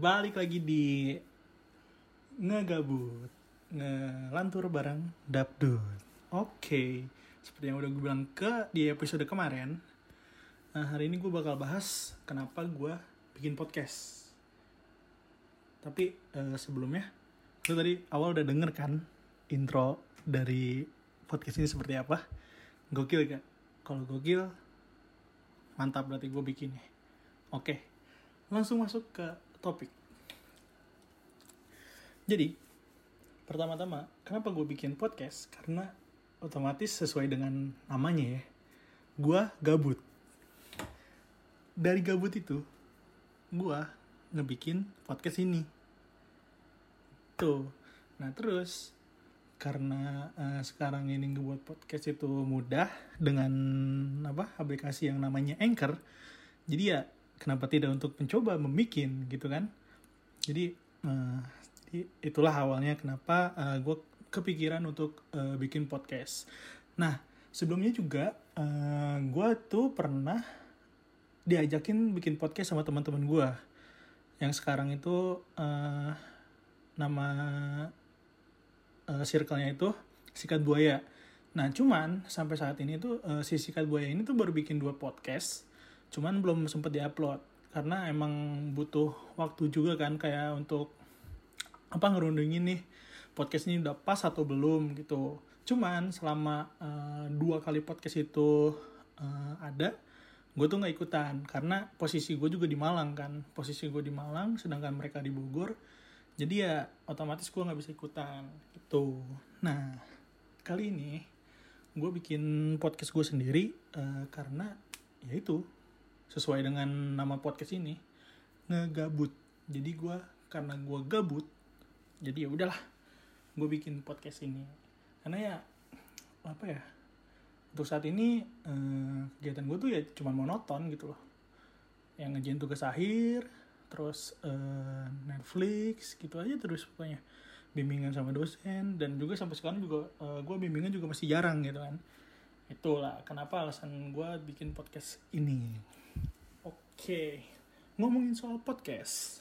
Balik lagi di ngegabut, ngelantur bareng Dapdut. Oke, seperti yang udah gue bilang ke di episode kemarin, nah, hari ini gue bakal bahas kenapa gue bikin podcast. Tapi eh, sebelumnya, lu tadi awal udah denger kan intro dari podcast ini seperti apa? Gokil gak? Kalau gokil, mantap berarti gue bikinnya. Oke, langsung masuk ke topik. Jadi, pertama-tama, kenapa gue bikin podcast? Karena otomatis sesuai dengan namanya ya. Gue gabut. Dari gabut itu, gue ngebikin podcast ini. Tuh. Nah, terus karena eh, sekarang ini ngebuat podcast itu mudah dengan apa aplikasi yang namanya Anchor jadi ya kenapa tidak untuk mencoba membikin gitu kan? Jadi eh, jadi itulah awalnya kenapa gue kepikiran untuk eh, bikin podcast. Nah sebelumnya juga gue tuh pernah diajakin bikin podcast sama teman-teman gue yang sekarang itu eh, nama uh, circle-nya itu sikat buaya. Nah, cuman sampai saat ini tuh uh, si sikat buaya ini tuh baru bikin dua podcast, cuman belum sempet diupload. Karena emang butuh waktu juga kan kayak untuk apa ngerundingin nih podcast ini udah pas atau belum gitu. Cuman selama uh, dua kali podcast itu uh, ada, gue tuh nggak ikutan. Karena posisi gue juga di Malang kan, posisi gue di Malang, sedangkan mereka di Bogor. Jadi ya otomatis gue nggak bisa ikutan gitu. Nah kali ini gue bikin podcast gue sendiri uh, karena ya itu sesuai dengan nama podcast ini ngegabut. Jadi gue karena gue gabut jadi ya udahlah gue bikin podcast ini. Karena ya apa ya untuk saat ini uh, kegiatan gue tuh ya cuma monoton gitu loh. Yang ngejain tugas akhir terus uh, Netflix gitu aja terus pokoknya. Bimbingan sama dosen dan juga sampai sekarang juga uh, gue bimbingan juga masih jarang gitu kan. Itulah kenapa alasan gue bikin podcast ini oke ngomongin soal podcast.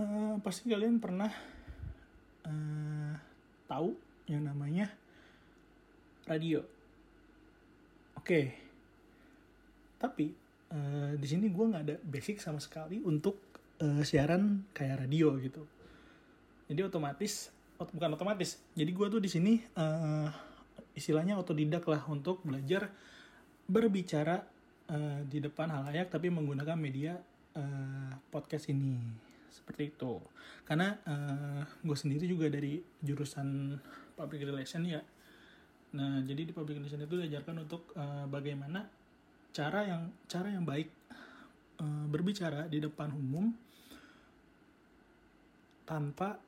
Uh, pasti kalian pernah uh, tahu yang namanya radio. Oke tapi uh, di sini gue nggak ada basic sama sekali untuk uh, siaran kayak radio gitu. Jadi otomatis ot bukan otomatis. Jadi gue tuh di sini uh, istilahnya otodidak lah untuk belajar berbicara uh, di depan halayak tapi menggunakan media uh, podcast ini seperti itu karena uh, gue sendiri juga dari jurusan public relation ya nah jadi di public relation itu diajarkan untuk uh, bagaimana cara yang cara yang baik e, berbicara di depan umum tanpa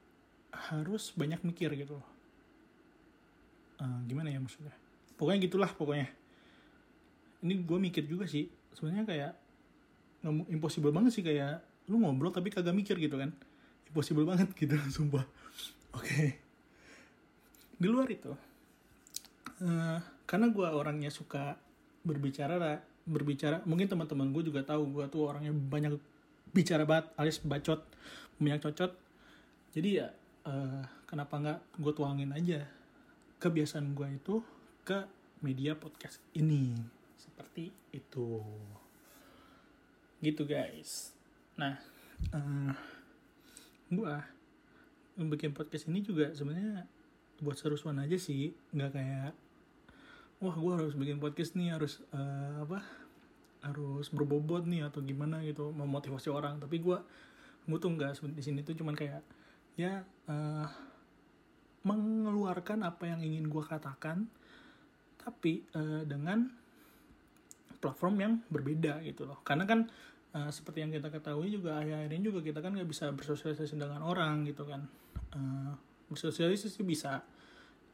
harus banyak mikir gitu loh. E, gimana ya maksudnya? Pokoknya gitulah pokoknya. Ini gue mikir juga sih. Sebenarnya kayak impossible banget sih kayak lu ngobrol tapi kagak mikir gitu kan. Impossible banget gitu sumpah. Oke. Okay. Di luar itu, uh, karena gue orangnya suka berbicara berbicara mungkin teman-teman gue juga tahu gue tuh orangnya banyak bicara banget alias bacot banyak cocot jadi ya uh, kenapa nggak gue tuangin aja kebiasaan gue itu ke media podcast ini seperti itu. Gitu guys. Nah uh, gue bikin podcast ini juga sebenarnya buat seru-seruan aja sih. Nggak kayak wah gue harus bikin podcast nih harus uh, apa harus berbobot nih atau gimana gitu memotivasi orang. Tapi gue gue tuh nggak di sini tuh cuman kayak ya uh, mengeluarkan apa yang ingin gue katakan tapi uh, dengan platform yang berbeda gitu loh. Karena kan uh, seperti yang kita ketahui juga akhir-akhir ini juga kita kan nggak bisa bersosialisasi dengan orang gitu kan. Uh, bersosialisasi bisa.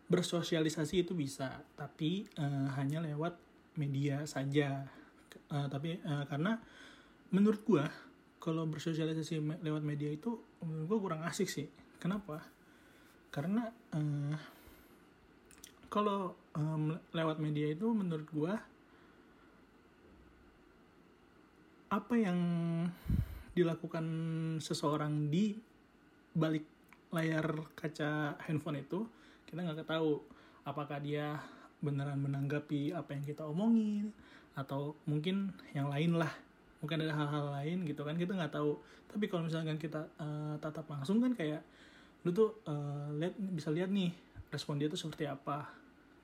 Bersosialisasi itu bisa tapi uh, hanya lewat media saja. Uh, tapi uh, karena menurut gue kalau bersosialisasi me lewat media itu menurut gue kurang asik sih. Kenapa? Karena uh, kalau um, lewat media itu menurut gue apa yang dilakukan seseorang di balik layar kaca handphone itu kita nggak tahu apakah dia beneran menanggapi apa yang kita omongin atau mungkin yang lain lah. Mungkin ada hal-hal lain gitu kan kita nggak tahu. Tapi kalau misalkan kita uh, tatap langsung kan kayak lu tuh uh, lihat bisa lihat nih respon dia tuh seperti apa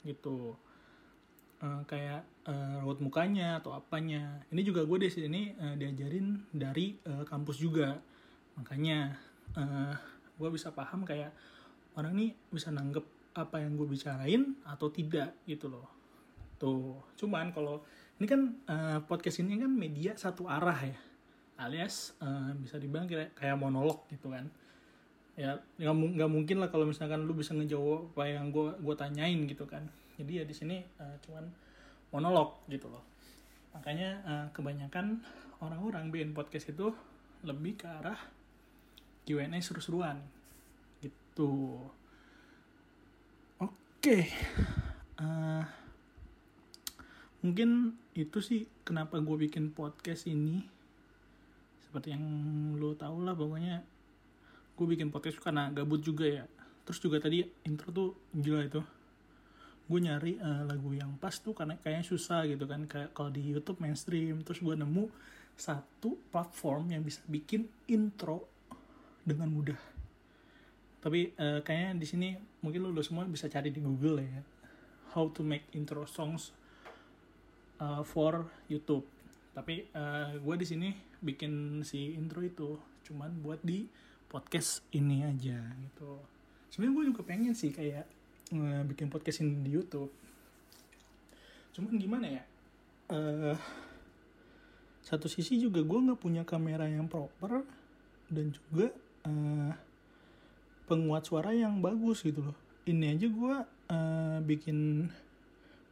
gitu uh, kayak uh, raut mukanya atau apanya. Ini juga gue di sini uh, diajarin dari uh, kampus juga. Makanya uh, gue bisa paham kayak orang ini bisa nanggep apa yang gue bicarain atau tidak gitu loh. Tuh cuman kalau ini kan uh, podcast ini kan media satu arah ya. Alias uh, bisa dibilang kayak kayak monolog gitu kan. Ya nggak mungkin lah kalau misalkan lu bisa ngejawab apa yang gue gue tanyain gitu kan jadi ya di sini uh, cuman monolog gitu loh. Makanya uh, kebanyakan orang-orang bikin podcast itu lebih ke arah Q&A seru-seruan. Gitu. Oke. Okay. uh, mungkin itu sih kenapa gue bikin podcast ini. Seperti yang lo tau lah pokoknya gue bikin podcast karena gabut juga ya. Terus juga tadi intro tuh gila itu gue nyari uh, lagu yang pas tuh karena kayaknya susah gitu kan. Kayak kalau di YouTube mainstream terus gue nemu satu platform yang bisa bikin intro dengan mudah. Tapi uh, kayaknya di sini mungkin lo semua bisa cari di Google ya how to make intro songs uh, for YouTube. Tapi uh, gue di sini bikin si intro itu cuman buat di podcast ini aja gitu. Sebenarnya gue juga pengen sih kayak bikin podcast ini di YouTube. Cuman gimana ya? Uh, satu sisi juga gue nggak punya kamera yang proper dan juga uh, penguat suara yang bagus gitu loh. Ini aja gue uh, bikin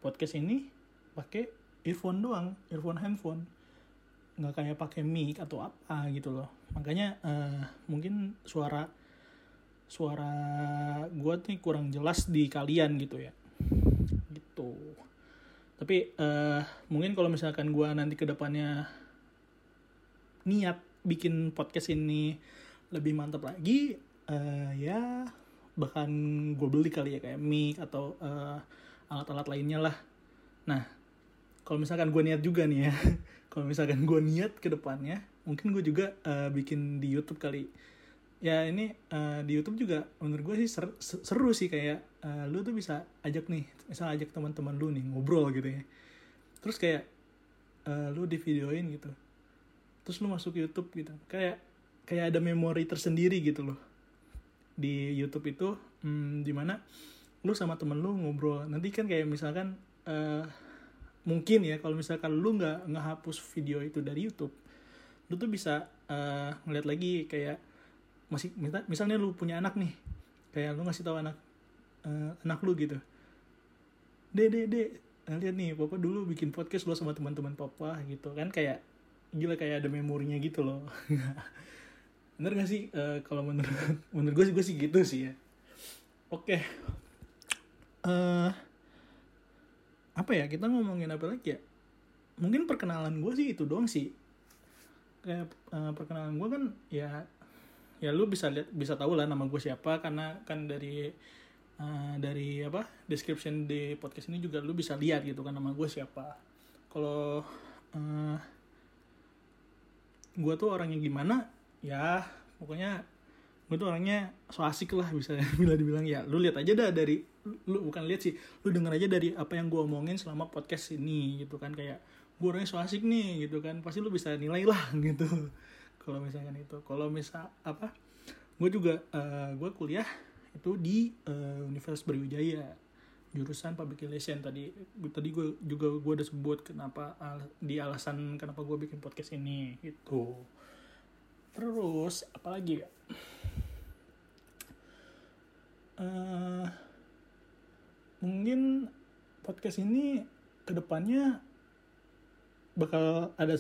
podcast ini pakai earphone doang earphone handphone. Nggak kayak pakai mic atau apa gitu loh. Makanya uh, mungkin suara suara gue nih kurang jelas di kalian gitu ya. Gitu. Tapi uh, mungkin kalau misalkan gue nanti ke depannya niat bikin podcast ini lebih mantap lagi uh, ya bahkan gue beli kali ya kayak mic atau alat-alat uh, lainnya lah. Nah kalau misalkan gue niat juga nih ya kalau misalkan gue niat ke depannya mungkin gue juga uh, bikin di YouTube kali ya ini uh, di YouTube juga menurut gue sih seru, seru sih kayak uh, lu tuh bisa ajak nih misal ajak teman-teman lu nih ngobrol gitu ya. Terus kayak uh, lu di videoin gitu. Terus lu masuk YouTube gitu. Kayak kayak ada memori tersendiri gitu loh. Di YouTube itu hmm, di mana lu sama temen lu ngobrol. Nanti kan kayak misalkan uh, mungkin ya kalau misalkan lu nggak ngehapus video itu dari YouTube lu tuh bisa uh, ngeliat lagi kayak masih misalnya lu punya anak nih kayak lu ngasih tahu anak uh, anak lu gitu. Deh deh nah, lihat nih papa dulu bikin podcast lo sama teman-teman papa gitu kan kayak gila kayak ada memorinya gitu loh. Bener gak sih? Uh, kalau menurut menurut gue sih gue sih gitu sih ya. Oke. Okay. uh, apa ya kita ngomongin apa lagi ya? Mungkin perkenalan gue sih itu doang sih. Kayak uh, perkenalan gue kan ya ya lu bisa lihat bisa tahu lah nama gue siapa karena kan dari uh, dari apa description di podcast ini juga lu bisa lihat gitu kan nama gue siapa. Kalau uh, gue tuh orangnya gimana? Ya pokoknya gue tuh orangnya so asik lah bisa bila dibilang. Ya lu lihat aja dah dari lu bukan lihat sih lu denger aja dari apa yang gue omongin selama podcast ini gitu kan. Kayak gue orangnya so asik nih gitu kan pasti lu bisa nilai lah gitu kalau misalkan itu. Kalau misal apa? Gue juga uh, gue kuliah itu di uh, Universitas Brawijaya jurusan public relation tadi tadi gue juga gue udah sebut kenapa al di alasan kenapa gue bikin podcast ini gitu. Terus apalagi ya? Uh, mungkin podcast ini ke depannya bakal ada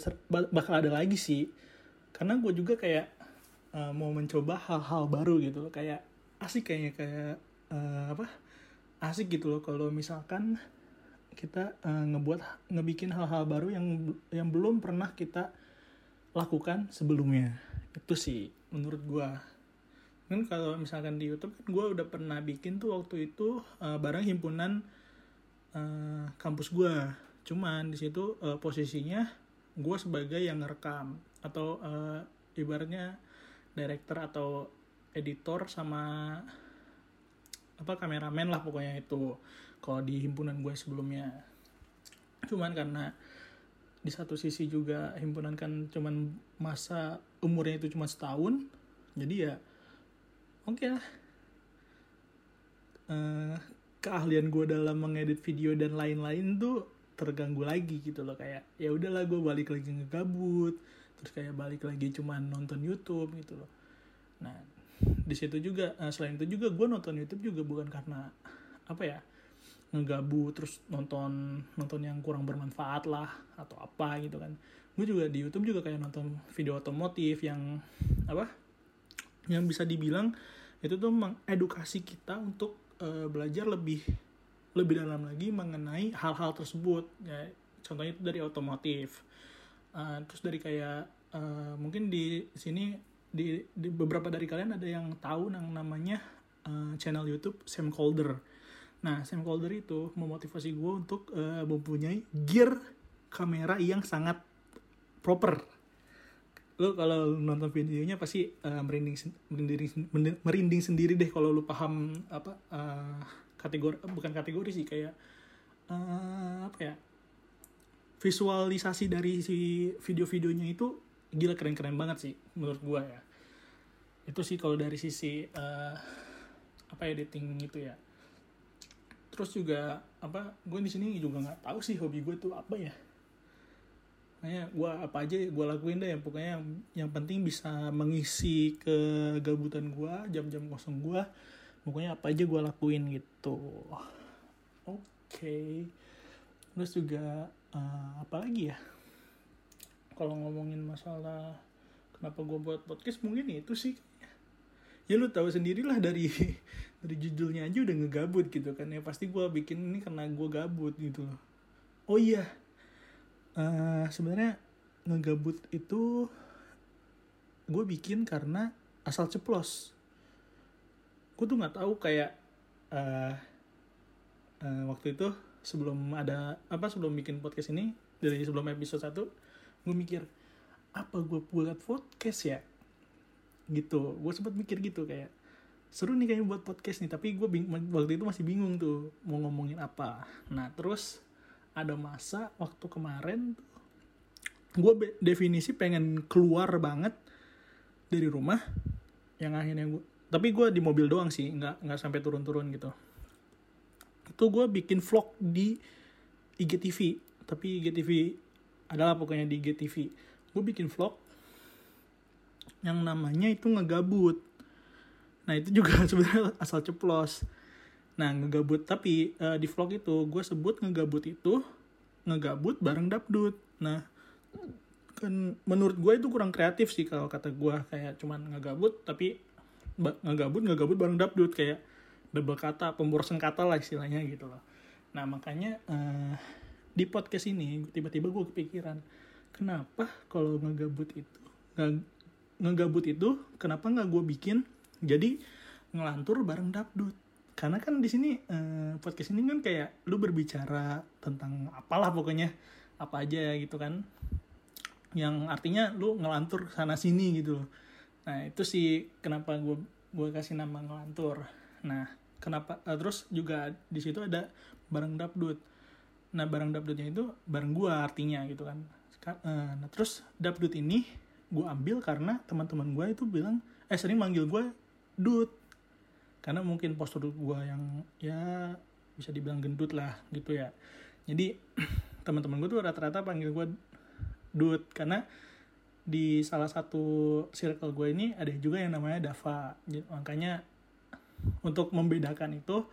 bakal ada lagi sih karena gue juga kayak uh, mau mencoba hal-hal baru gitu loh. Kayak asik kayaknya kayak uh, apa asik gitu loh. Kalau misalkan kita uh, ngebuat ngebikin hal-hal baru yang yang belum pernah kita lakukan sebelumnya. Itu sih menurut gue kan kalau misalkan di YouTube kan gue udah pernah bikin tuh waktu itu uh, barang himpunan uh, kampus gue cuman di situ uh, posisinya gue sebagai yang ngerekam atau uh, ibaratnya director atau editor sama apa kameramen lah pokoknya itu kalau di himpunan gue sebelumnya. Cuman karena di satu sisi juga himpunan kan cuman masa umurnya itu cuma setahun jadi ya oke okay lah. Uh, keahlian gue dalam mengedit video dan lain-lain tuh terganggu lagi gitu loh kayak ya udahlah gue balik lagi ngegabut terus kayak balik lagi cuman nonton YouTube gitu loh. Nah di situ juga uh, selain itu juga gue nonton YouTube juga bukan karena apa ya ngegabut terus nonton nonton yang kurang bermanfaat lah atau apa gitu kan. Gue juga di YouTube juga kayak nonton video otomotif yang apa yang bisa dibilang itu tuh mengedukasi kita untuk uh, belajar lebih lebih dalam lagi mengenai hal-hal tersebut. Ya contohnya itu dari otomotif uh, terus dari kayak uh, mungkin di sini di, di beberapa dari kalian ada yang tahu yang namanya uh, channel YouTube Sam Calder. Nah, Sam Calder itu memotivasi gue untuk uh, mempunyai gear kamera yang sangat proper. Lo kalau nonton videonya pasti uh, merinding, merinding merinding sendiri deh kalau lo paham apa uh, kategori bukan kategori sih kayak uh, apa ya visualisasi dari si video-videonya itu gila keren-keren banget sih menurut gue ya. Itu sih kalau dari sisi uh, apa editing itu ya. Terus juga apa gue di sini juga nggak tahu sih hobi gue tuh apa ya. Kayaknya gue apa aja gue lakuin deh pokoknya yang yang penting bisa mengisi kegabutan gue jam-jam kosong gue pokoknya apa aja gue lakuin gitu. Oke. Okay. terus juga uh, apa lagi ya? Kalau ngomongin masalah kenapa gue buat podcast mungkin itu sih. Ya lu tahu sendirilah dari dari judulnya aja udah ngegabut gitu kan ya. Pasti gue bikin ini karena gue gabut gitu loh. Oh iya. Uh, sebenarnya ngegabut itu gue bikin karena asal ceplos. Gue tuh nggak tahu kayak uh, uh, waktu itu sebelum ada apa sebelum bikin podcast ini dari sebelum episode 1 gue mikir apa gue buat podcast ya? Gitu. Gue sempat mikir gitu kayak seru nih kayak buat podcast nih tapi gue waktu itu masih bingung tuh mau ngomongin apa. Nah terus ada masa waktu kemarin gue definisi pengen keluar banget dari rumah yang akhirnya gue tapi gue di mobil doang sih nggak nggak sampai turun-turun gitu itu gue bikin vlog di IGTV tapi IGTV adalah pokoknya di IGTV gue bikin vlog yang namanya itu ngegabut. Nah itu juga sebenarnya asal ceplos. Nah ngegabut tapi uh, di vlog itu gue sebut ngegabut itu ngegabut bareng dapdut nah kan menurut gue itu kurang kreatif sih kalau kata gue kayak cuman ngegabut tapi ngegabut ngegabut bareng dapdut kayak double kata pemborosan kata lah istilahnya gitu loh. Nah makanya uh, di podcast ini tiba-tiba gue kepikiran kenapa kalau ngegabut itu nggak ngegabut itu kenapa nggak gue bikin jadi ngelantur bareng dapdut karena kan di sini eh, podcast ini kan kayak lu berbicara tentang apalah pokoknya apa aja gitu kan. Yang artinya lu ngelantur sana sini gitu loh. Nah itu sih kenapa gue gue kasih nama ngelantur. Nah kenapa? Uh, terus juga di situ ada bareng dapdut. Nah bareng dapdutnya itu bareng gue artinya gitu kan. Eh, nah terus dapdut ini gue ambil karena teman-teman gue itu bilang eh sering manggil gue dut. Karena mungkin postur gue yang ya bisa dibilang gendut lah gitu ya. Jadi teman-teman gue tuh rata-rata panggil gue dut. Karena di salah satu circle gue ini ada juga yang namanya Dava. Makanya untuk membedakan itu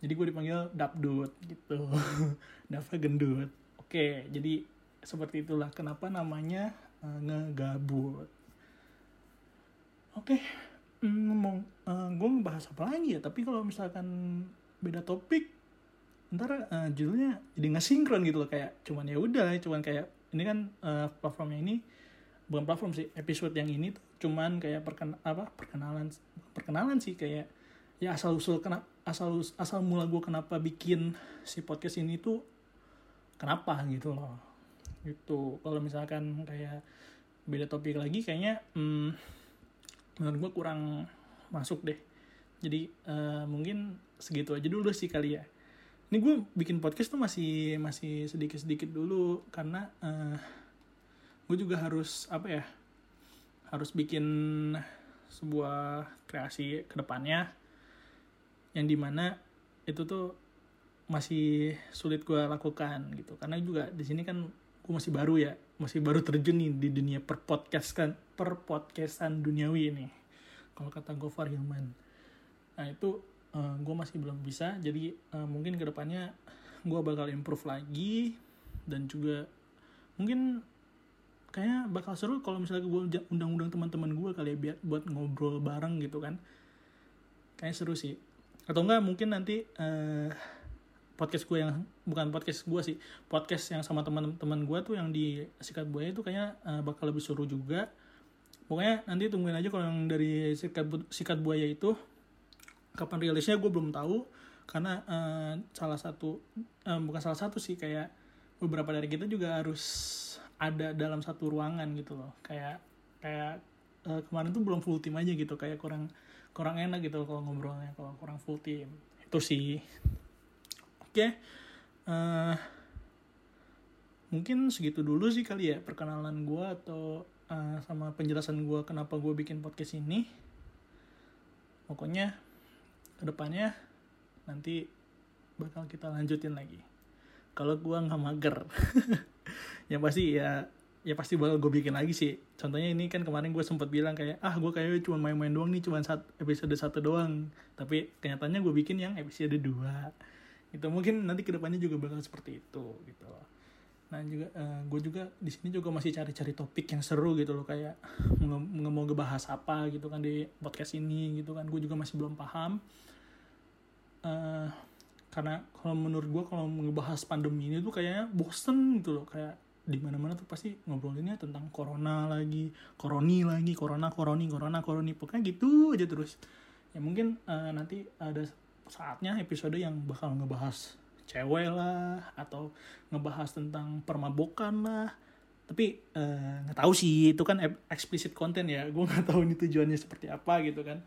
jadi gue dipanggil Dapdut gitu. Dava gendut. Oke jadi seperti itulah kenapa namanya uh, ngegabut. Oke. Hmm, ngomong uh, gue ngebahas apa lagi ya? Tapi kalau misalkan beda topik ntar uh, judulnya jadi nggak sinkron gitu loh. Kayak cuman ya udah cuman kayak ini kan uh, platformnya ini bukan platform sih episode yang ini tuh cuman kayak perken apa perkenalan perkenalan sih kayak ya asal usul kenapa asal asal mula gue kenapa bikin si podcast ini tuh kenapa gitu loh. Gitu. Kalau misalkan kayak beda topik lagi kayaknya hmm, menurut gue kurang masuk deh. Jadi uh, mungkin segitu aja dulu sih kali ya. Ini gue bikin podcast tuh masih masih sedikit sedikit dulu karena uh, gue juga harus apa ya harus bikin sebuah kreasi ke depannya yang di mana itu tuh masih sulit gue lakukan gitu. Karena juga di sini kan gue masih baru ya masih baru terjun nih di dunia per podcast kan per podcastan duniawi ini. Kalau kata Gofar Hilman nah itu uh, eh, gue masih belum bisa. Jadi uh, mungkin ke depannya gue bakal improve lagi dan juga mungkin kayaknya bakal seru kalau misalnya gue undang-undang teman-teman gue kali ya buat ngobrol bareng gitu kan. Kayaknya seru sih atau enggak mungkin nanti uh, podcast gue yang bukan podcast gue sih podcast yang sama teman-teman gue tuh yang di sikat buaya itu kayaknya uh, bakal lebih seru juga. Pokoknya nanti tungguin aja kalau yang dari sikat sikat buaya itu kapan rilisnya gue belum tahu. Karena uh, salah satu uh, bukan salah satu sih kayak beberapa dari kita juga harus ada dalam satu ruangan gitu loh. Kayak kayak uh, kemarin tuh belum full team aja gitu kayak kurang kurang enak gitu kalau ngobrolnya kalau kurang full team. Itu sih. Oke okay. uh, eh, mungkin segitu dulu sih kali ya perkenalan gue atau uh, sama penjelasan gue kenapa gue bikin podcast ini. Pokoknya ke depannya nanti bakal kita lanjutin lagi. Kalau gue nggak mager yang pasti ya ya pasti bakal gue bikin lagi sih. Contohnya ini kan kemarin gue sempat bilang kayak ah gue kayaknya cuma main-main doang nih cuma saat episode satu doang. Tapi kenyataannya gue bikin yang episode dua. Itu mungkin nanti ke depannya juga bakal seperti itu gitu. Nah juga uh, eh, gue juga di sini juga masih cari-cari topik yang seru gitu loh kayak nggak mau ngebahas apa gitu kan di podcast ini gitu kan. Gue juga masih belum paham. Uh, karena kalau menurut gue kalau ngebahas pandemi ini tuh kayaknya bosen gitu loh kayak di mana mana tuh pasti ngobrolinnya tentang corona lagi koroni lagi corona koroni corona koroni pokoknya gitu aja terus. Ya mungkin uh, nanti ada saatnya episode yang bakal ngebahas cewek lah atau ngebahas tentang permabokan lah. Tapi eh, nggak uh, tahu sih itu kan explicit content ya. Gue nggak tahu ini tujuannya seperti apa gitu kan.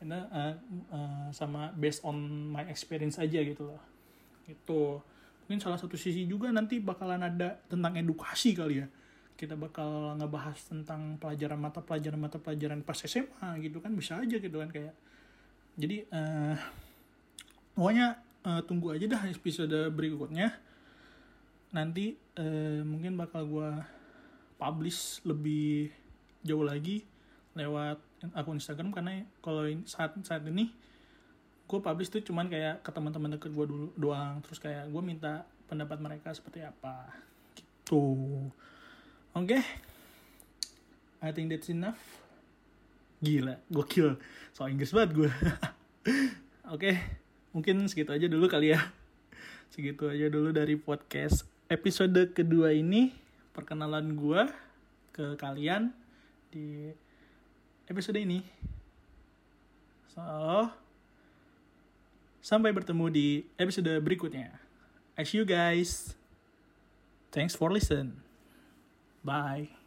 Karena uh, uh, sama based on my experience aja gitu loh. Itu mungkin salah satu sisi juga nanti bakalan ada tentang edukasi kali ya. Kita bakal ngebahas tentang pelajaran mata pelajaran mata pelajaran pas SMA gitu kan bisa aja gitu kan kayak. Jadi uh, pokoknya uh, tunggu aja dah episode berikutnya. Nanti uh, mungkin bakal gue publish lebih jauh lagi lewat akun Instagram karena kalau saat saat ini gue publish tuh cuman kayak ke teman-teman deket gue dulu doang. Terus kayak gue minta pendapat mereka seperti apa. Gitu. Oke. Okay. I think that's enough. Gila gokil. Soal Inggris banget gue oke okay. mungkin segitu aja dulu kali ya. Segitu aja dulu dari podcast episode kedua ini. Perkenalan gue ke kalian di episode ini. So, sampai bertemu di episode berikutnya. As you guys. Thanks for listen. Bye.